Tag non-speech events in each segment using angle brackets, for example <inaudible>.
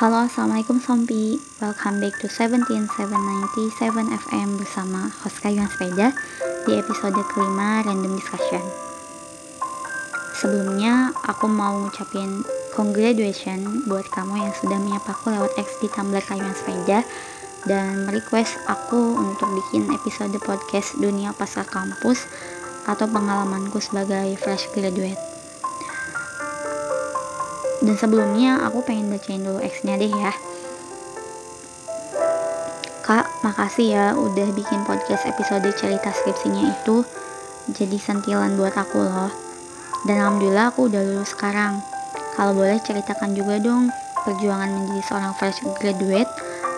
Halo, Assalamualaikum Sompi. Welcome back to 17797 FM bersama host Kayuan Sepeda di episode kelima Random Discussion. Sebelumnya, aku mau ngucapin congratulations buat kamu yang sudah menyapaku lewat X di Tumblr Kayuan Sepeda dan request aku untuk bikin episode podcast dunia pasar kampus atau pengalamanku sebagai fresh graduate dan sebelumnya aku pengen bacain dulu X-nya deh ya. Kak, makasih ya udah bikin podcast episode cerita skripsinya itu jadi sentilan buat aku loh. Dan alhamdulillah aku udah lulus sekarang. Kalau boleh ceritakan juga dong perjuangan menjadi seorang fresh graduate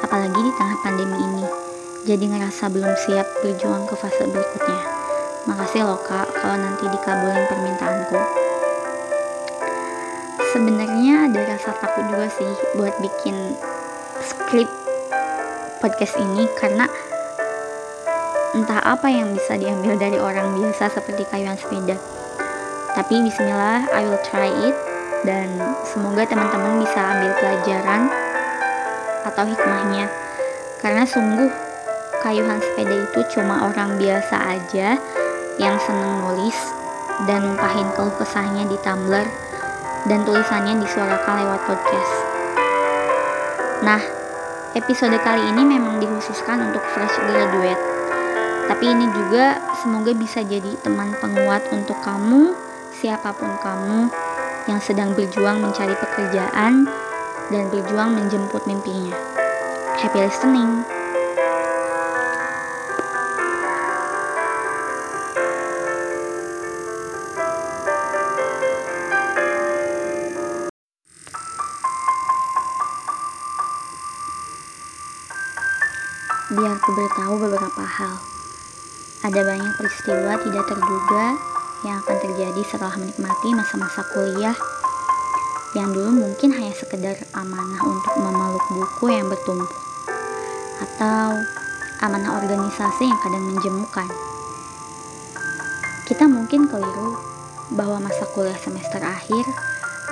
apalagi di tengah pandemi ini. Jadi ngerasa belum siap berjuang ke fase berikutnya. Makasih loh kak kalau nanti dikabulin permintaanku sebenarnya rasa takut juga sih buat bikin skrip podcast ini karena entah apa yang bisa diambil dari orang biasa seperti kayuan sepeda. Tapi bismillah I will try it dan semoga teman-teman bisa ambil pelajaran atau hikmahnya. Karena sungguh kayuhan sepeda itu cuma orang biasa aja yang seneng nulis dan numpahin keluh kesahnya di Tumblr dan tulisannya disuarakan lewat podcast. Nah, episode kali ini memang dikhususkan untuk fresh graduate. Tapi ini juga semoga bisa jadi teman penguat untuk kamu, siapa pun kamu yang sedang berjuang mencari pekerjaan dan berjuang menjemput mimpinya. Happy listening! Biar ku beritahu beberapa hal. Ada banyak peristiwa tidak terduga yang akan terjadi setelah menikmati masa-masa kuliah yang dulu mungkin hanya sekedar amanah untuk memeluk buku yang bertumpuk atau amanah organisasi yang kadang menjemukan. Kita mungkin keliru bahwa masa kuliah semester akhir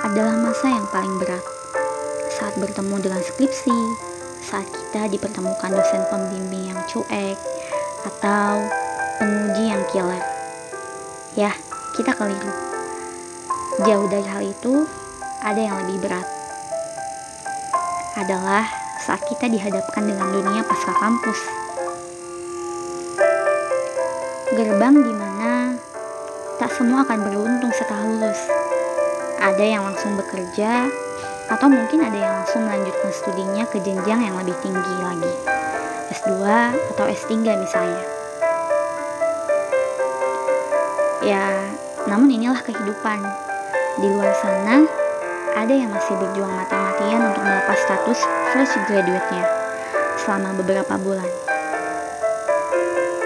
adalah masa yang paling berat saat bertemu dengan skripsi, saat kita dipertemukan dosen pembimbing yang cuek atau penguji yang killer. Ya, kita keliru. Jauh dari hal itu, ada yang lebih berat. Adalah saat kita dihadapkan dengan dunia pasca kampus. Gerbang di mana tak semua akan beruntung setelah lulus. Ada yang langsung bekerja, atau mungkin ada yang langsung melanjutkan studinya ke jenjang yang lebih tinggi lagi. S2 atau S3 misalnya. Ya namun inilah kehidupan. Di luar sana ada yang masih berjuang mati-matian untuk melepas status fresh graduate-nya selama beberapa bulan.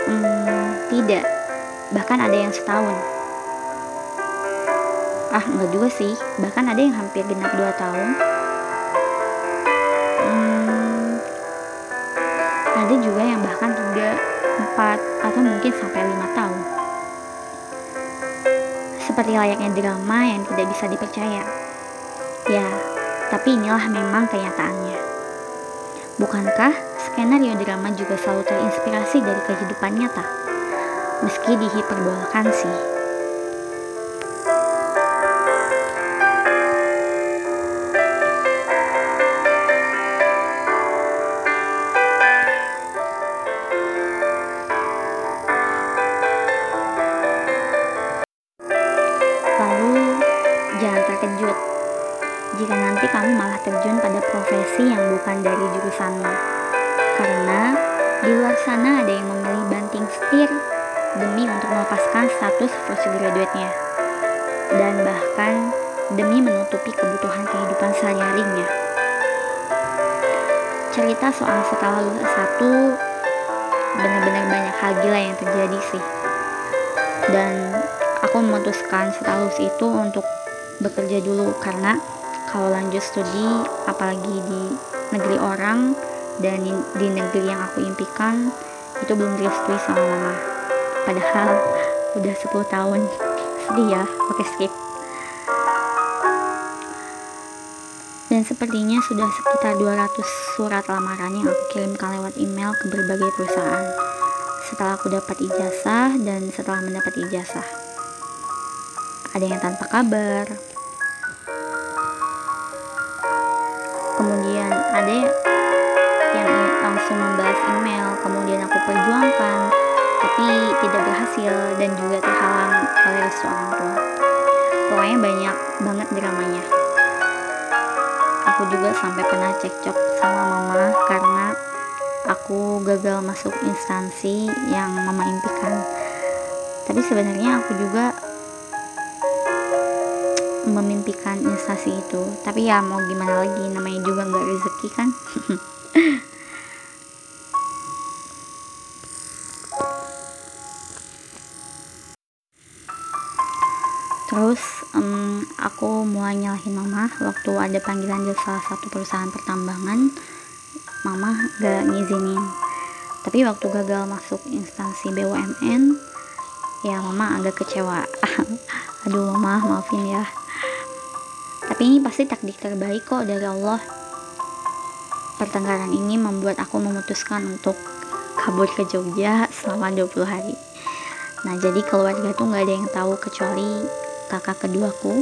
Hmm, tidak. Bahkan ada yang setahun ah enggak juga sih. Bahkan ada yang hampir genap 2 tahun. Hmm, ada juga yang bahkan 3, 4 atau mungkin sampai 5 tahun. Seperti layaknya drama yang tidak bisa dipercaya. Ya tapi inilah memang kenyataannya. Bukankah skenario drama juga selalu terinspirasi dari kehidupan nyata? Meski dihiperbolakan sih sih. Dan aku memutuskan lulus itu untuk bekerja dulu karena kalau lanjut studi apalagi di negeri orang dan di, negeri yang aku impikan itu belum direstui sama mama. Padahal <laughs> udah 10 tahun. <laughs> Sedih ya oke skip. Dan sepertinya sudah sekitar 200 surat lamaran yang aku kirimkan lewat email ke berbagai perusahaan setelah aku dapat ijazah dan setelah mendapat ijazah. Ada yang tanpa kabar. Kemudian ada yang langsung membalas email kemudian aku perjuangkan tapi tidak berhasil dan juga terhalang oleh seorang tua. Pokoknya banyak banget dramanya. Aku juga sampai pernah cekcok sama mama karena aku gagal masuk instansi yang mama impikan. Tapi sebenarnya aku juga memimpikan instansi itu. Tapi ya mau gimana lagi namanya juga nggak rezeki kan? <laughs> Terus um, aku mulai nyalahin mama waktu ada panggilan di salah satu perusahaan pertambangan mama gak ngizinin. Tapi waktu gagal masuk instansi BUMN ya mama agak kecewa. <laughs> Aduh mama maafin ya. Tapi ini pasti takdir terbaik kok dari Allah. Pertengkaran ini membuat aku memutuskan untuk kabur ke Jogja selama 20 hari. Nah jadi keluarga tuh gak ada yang tahu kecuali kakak keduaku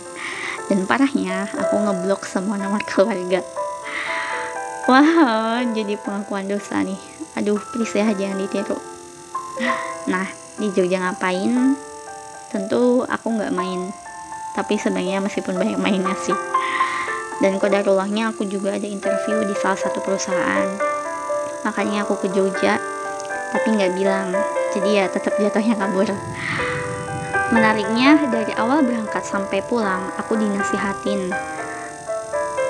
<laughs> dan parahnya aku ngeblok semua nomor <laughs> keluarga Wah, jadi pengakuan dosa nih. Aduh, please ya jangan ditiru. Nah, di Jogja ngapain? Tentu aku nggak main. Tapi sebenarnya meskipun banyak mainnya sih. Dan kodarullahnya aku juga ada interview di salah satu perusahaan. Makanya aku ke Jogja, tapi nggak bilang. Jadi ya tetap jatuhnya kabur. Menariknya dari awal berangkat sampai pulang, aku dinasihatin.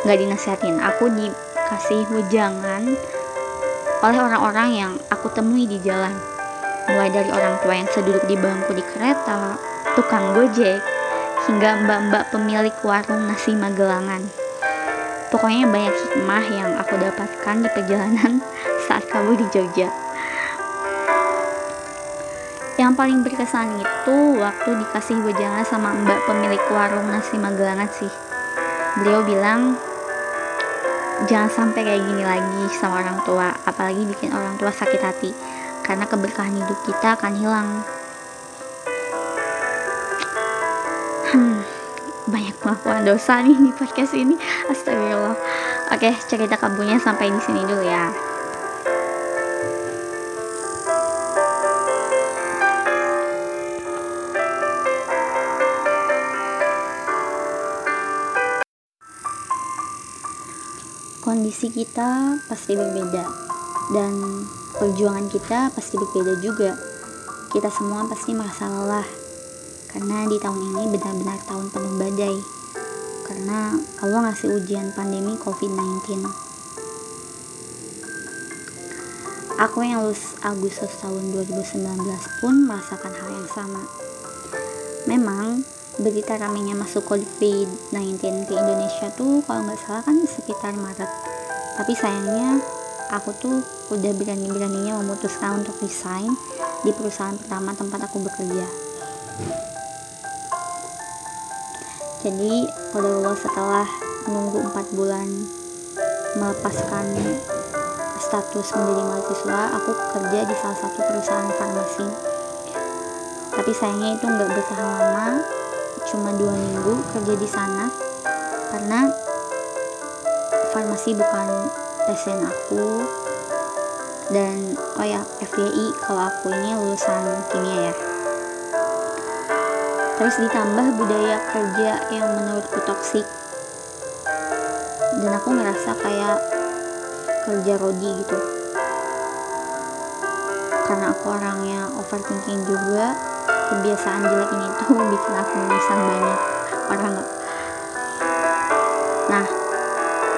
Nggak dinasihatin, aku di kasih wejangan oleh orang-orang yang aku temui di jalan. Mulai dari orang tua yang seduduk di bangku di kereta tukang gojek hingga mbak-mbak pemilik warung nasi magelangan. Pokoknya banyak hikmah yang aku dapatkan di perjalanan <laughs> saat kamu di Jogja. Yang paling berkesan itu waktu dikasih wejangan sama mbak pemilik warung nasi magelangan sih. Beliau bilang jangan sampai kayak gini lagi sama orang tua apalagi bikin orang tua sakit hati. Karena keberkahan hidup kita akan hilang. Hmm, banyak pengakuan dosa nih di podcast ini. Astagfirullah. Oke cerita kabunya sampai di sini dulu ya kondisi kita pasti berbeda. Dan perjuangan kita pasti berbeda juga. Kita semua pasti merasa lelah. Karena di tahun ini benar-benar tahun penuh badai. Karena Allah ngasih ujian pandemi COVID-19 aku yang lulus Agustus tahun 2019 pun merasakan hal yang sama. Memang berita ramenya masuk COVID-19 ke Indonesia tuh kalau nggak salah kan sekitar Maret. Tapi sayangnya aku tuh udah berani-beraninya memutuskan untuk resign di perusahaan pertama tempat aku bekerja. Jadi Allah setelah menunggu 4 bulan melepaskan status menjadi mahasiswa aku kerja di salah satu perusahaan farmasi. Tapi sayangnya itu nggak bertahan lama cuma dua minggu kerja di sana karena farmasi bukan passion aku. Dan oh ya FYI kalau aku ini lulusan kimia ya. Terus ditambah budaya kerja yang menurutku toksik dan aku ngerasa kayak kerja rodi gitu. Karena aku orangnya overthinking juga kebiasaan jelek ini tuh <laughs> bikin aku menyesal banyak orang. Nah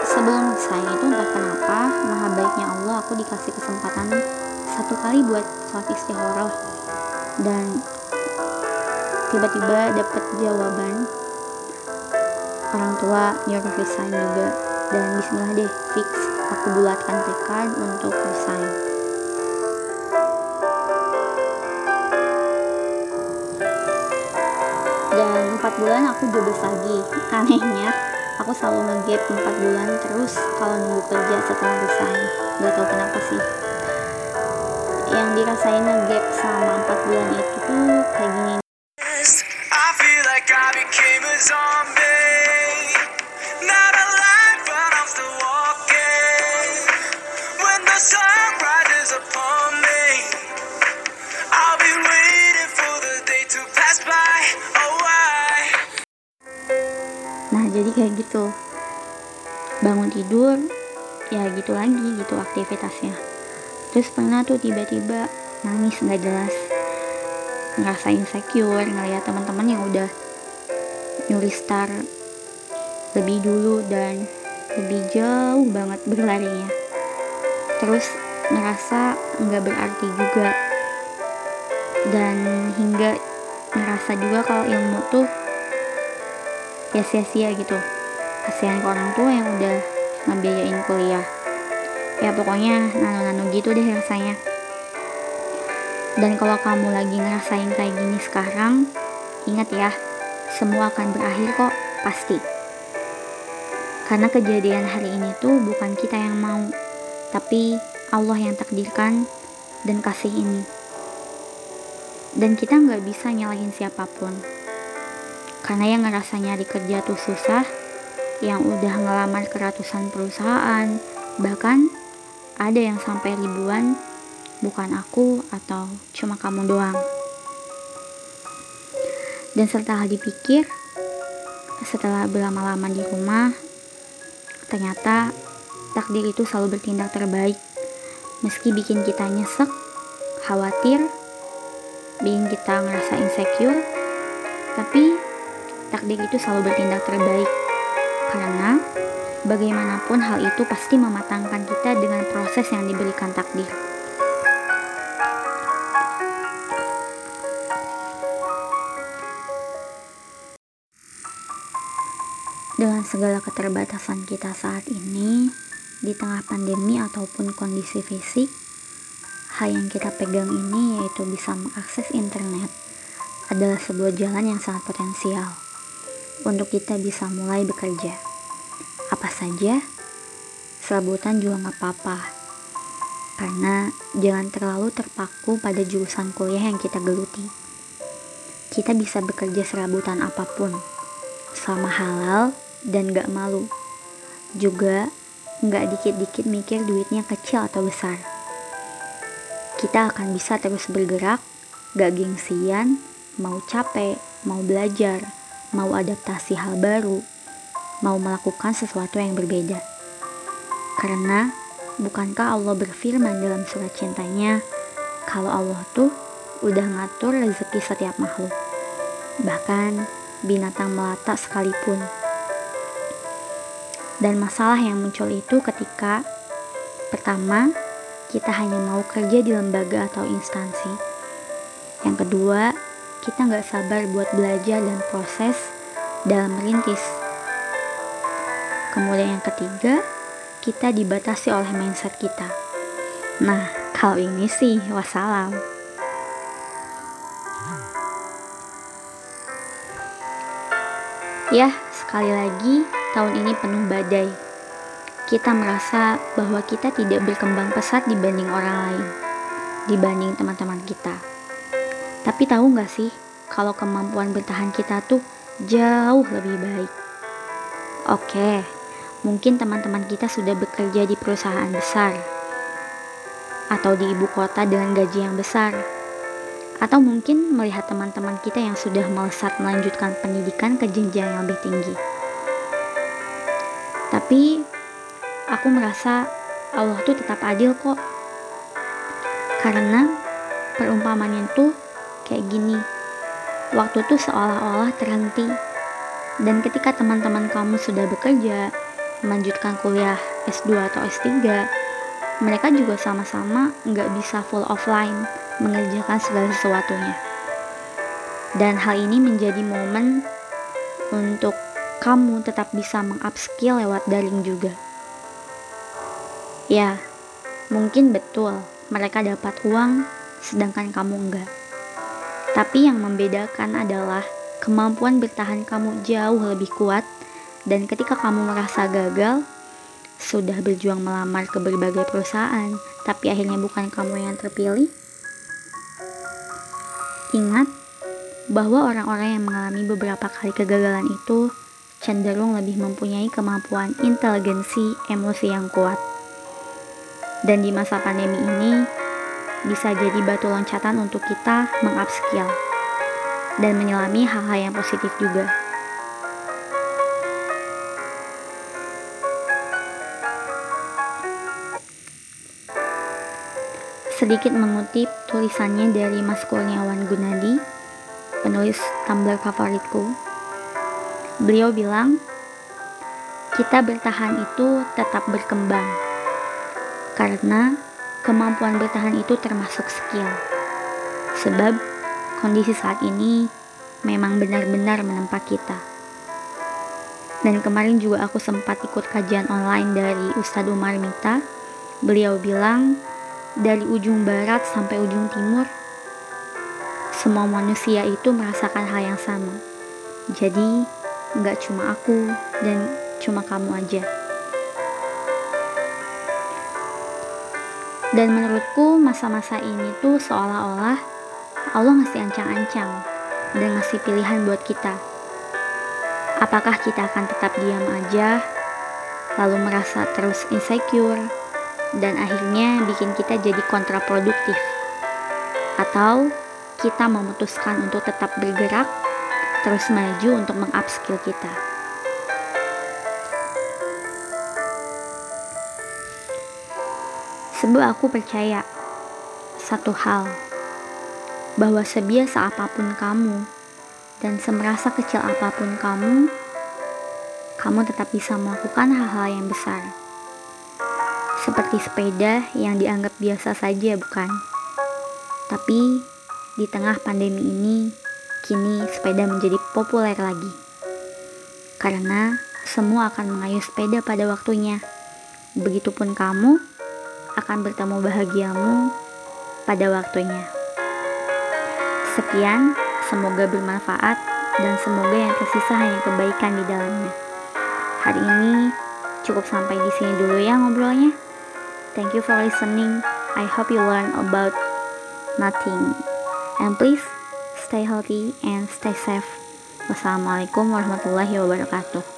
sebelum saya itu entah kenapa maha baiknya Allah aku dikasih kesempatan satu kali buat sholat istikharah dan tiba-tiba dapat jawaban orang tua nyuruh resign juga. Dan bismillah deh fix. Aku bulatkan tekad untuk resign dan empat bulan aku jobless lagi. Anehnya aku selalu ngegap 4 bulan terus kalau nunggu kerja setelah resign. Gak tau kenapa sih. Yang dirasain ngegap selama 4 bulan itu tuh kayak gini tidur ya gitu lagi gitu aktivitasnya. Terus pernah tuh tiba-tiba nangis nggak jelas. Ngerasa insecure ngeliat teman-teman yang udah nyuri star lebih dulu dan lebih jauh banget berlarinya. Terus ngerasa nggak berarti juga. Dan hingga ngerasa juga kalau ilmu tuh ya sia-sia gitu. Kasihan ke orang tua yang udah ngebiayain kuliah. Ya pokoknya nano-nano gitu deh rasanya. Dan kalau kamu lagi ngerasain kayak gini sekarang ingat ya semua akan berakhir kok pasti. Karena kejadian hari ini tuh bukan kita yang mau tapi Allah yang takdirkan dan kasih ini. Dan kita nggak bisa nyalahin siapa pun. Karena yang ngerasa nyari kerja tuh susah yang udah ngelamar ke ratusan perusahaan bahkan ada yang sampai ribuan bukan aku atau cuma kamu doang. Dan setelah dipikir setelah berlama-lama di rumah ternyata takdir itu selalu bertindak terbaik. Meski bikin kita nyesek khawatir bikin kita ngerasa insecure tapi takdir itu selalu bertindak terbaik karena bagaimanapun hal itu pasti mematangkan kita dengan proses yang diberikan takdir. Dengan segala keterbatasan kita saat ini, di tengah pandemi ataupun kondisi fisik, hal yang kita pegang ini yaitu bisa mengakses internet adalah sebuah jalan yang sangat potensial untuk kita bisa mulai bekerja. Apa saja, serabutan juga nggak apa-apa. Karena jangan terlalu terpaku pada jurusan kuliah yang kita geluti. Kita bisa bekerja serabutan apa pun, sama halal dan gak malu. Juga nggak dikit-dikit mikir duitnya kecil atau besar. Kita akan bisa terus bergerak, gak gengsian, mau capek, mau belajar, mau adaptasi hal baru, mau melakukan sesuatu yang berbeda. Karena bukankah Allah berfirman dalam surat cintanya, kalau Allah tuh udah ngatur rezeki setiap makhluk. Bahkan binatang melata sekalipun. Dan masalah yang muncul itu ketika pertama, kita hanya mau kerja di lembaga atau instansi. Yang kedua, kita nggak sabar buat belajar dan proses dalam merintis. Kemudian yang ketiga, kita dibatasi oleh mindset kita. Nah, kalau ini sih wassalam. Ya, sekali lagi tahun ini penuh badai. Kita merasa bahwa kita tidak berkembang pesat dibanding orang lain, dibanding teman-teman kita. Tapi tahu nggak sih, kalau kemampuan bertahan kita tuh jauh lebih baik. Oke, mungkin teman-teman kita sudah bekerja di perusahaan besar, atau di ibu kota dengan gaji yang besar, atau mungkin melihat teman-teman kita yang sudah melesat melanjutkan pendidikan ke jenjang yang lebih tinggi. Tapi aku merasa Allah tuh tetap adil kok. Karena perumpamaan itu kayak gini. Waktu tuh seolah-olah terhenti. Dan ketika teman-teman kamu sudah bekerja, melanjutkan kuliah S2 atau S3, mereka juga sama-sama nggak bisa full offline mengerjakan segala sesuatunya. Dan hal ini menjadi momen untuk kamu tetap bisa mengupskill lewat daring juga. Ya, mungkin betul mereka dapat uang sedangkan kamu enggak. Tapi yang membedakan adalah kemampuan bertahan kamu jauh lebih kuat Dan ketika kamu merasa gagal, sudah berjuang melamar ke berbagai perusahaan, tapi akhirnya bukan kamu yang terpilih, ingat bahwa orang-orang yang mengalami beberapa kali kegagalan itu cenderung lebih mempunyai kemampuan inteligensi emosi yang kuat. Dan di masa pandemi ini, bisa jadi batu loncatan untuk kita mengupskill dan menyelami hal-hal yang positif juga. Sedikit mengutip tulisannya dari Mas Kurniawan Gunadi, penulis Tumblr favoritku. Beliau bilang, kita bertahan itu tetap berkembang. Karena kemampuan bertahan itu termasuk skill. Sebab kondisi saat ini memang benar-benar menempa kita. Dan kemarin juga aku sempat ikut kajian online dari Ustadz Umar Mita. Beliau bilang, dari ujung barat sampai ujung timur, semua manusia itu merasakan hal yang sama. Jadi, nggak cuma aku dan cuma kamu aja. Dan menurutku masa-masa ini tuh seolah-olah Allah ngasih ancang-ancang dan ngasih pilihan buat kita. Apakah kita akan tetap diam aja, lalu merasa terus insecure, dan akhirnya bikin kita jadi kontraproduktif. Atau kita memutuskan untuk tetap bergerak, terus maju untuk mengupskill kita. Sebab aku percaya satu hal, bahwa sebiasa apa pun kamu dan semerasa kecil apa pun kamu, kamu tetap bisa melakukan hal-hal yang besar seperti sepeda yang dianggap biasa saja, bukan? Tapi di tengah pandemi ini, kini sepeda menjadi populer lagi. Karena semua akan mengayuh sepeda pada waktunya. Begitupun kamu akan bertemu bahagiamu pada waktunya. Sekian, semoga bermanfaat dan semoga yang tersisa hanya kebaikan di dalamnya. Hari ini cukup sampai di sini dulu ya ngobrolnya. Thank you for listening. I hope you learn about nothing. And please stay healthy and stay safe. Wassalamualaikum warahmatullahi wabarakatuh.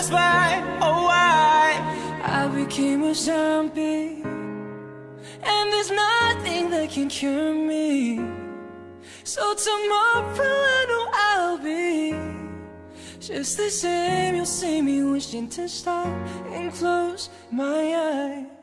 Day why. Oh, I, I became a zombie. And there's nothing that can cure me. So tomorrow I know I'll be just the same. You'll see me wishing to stop and close my eyes.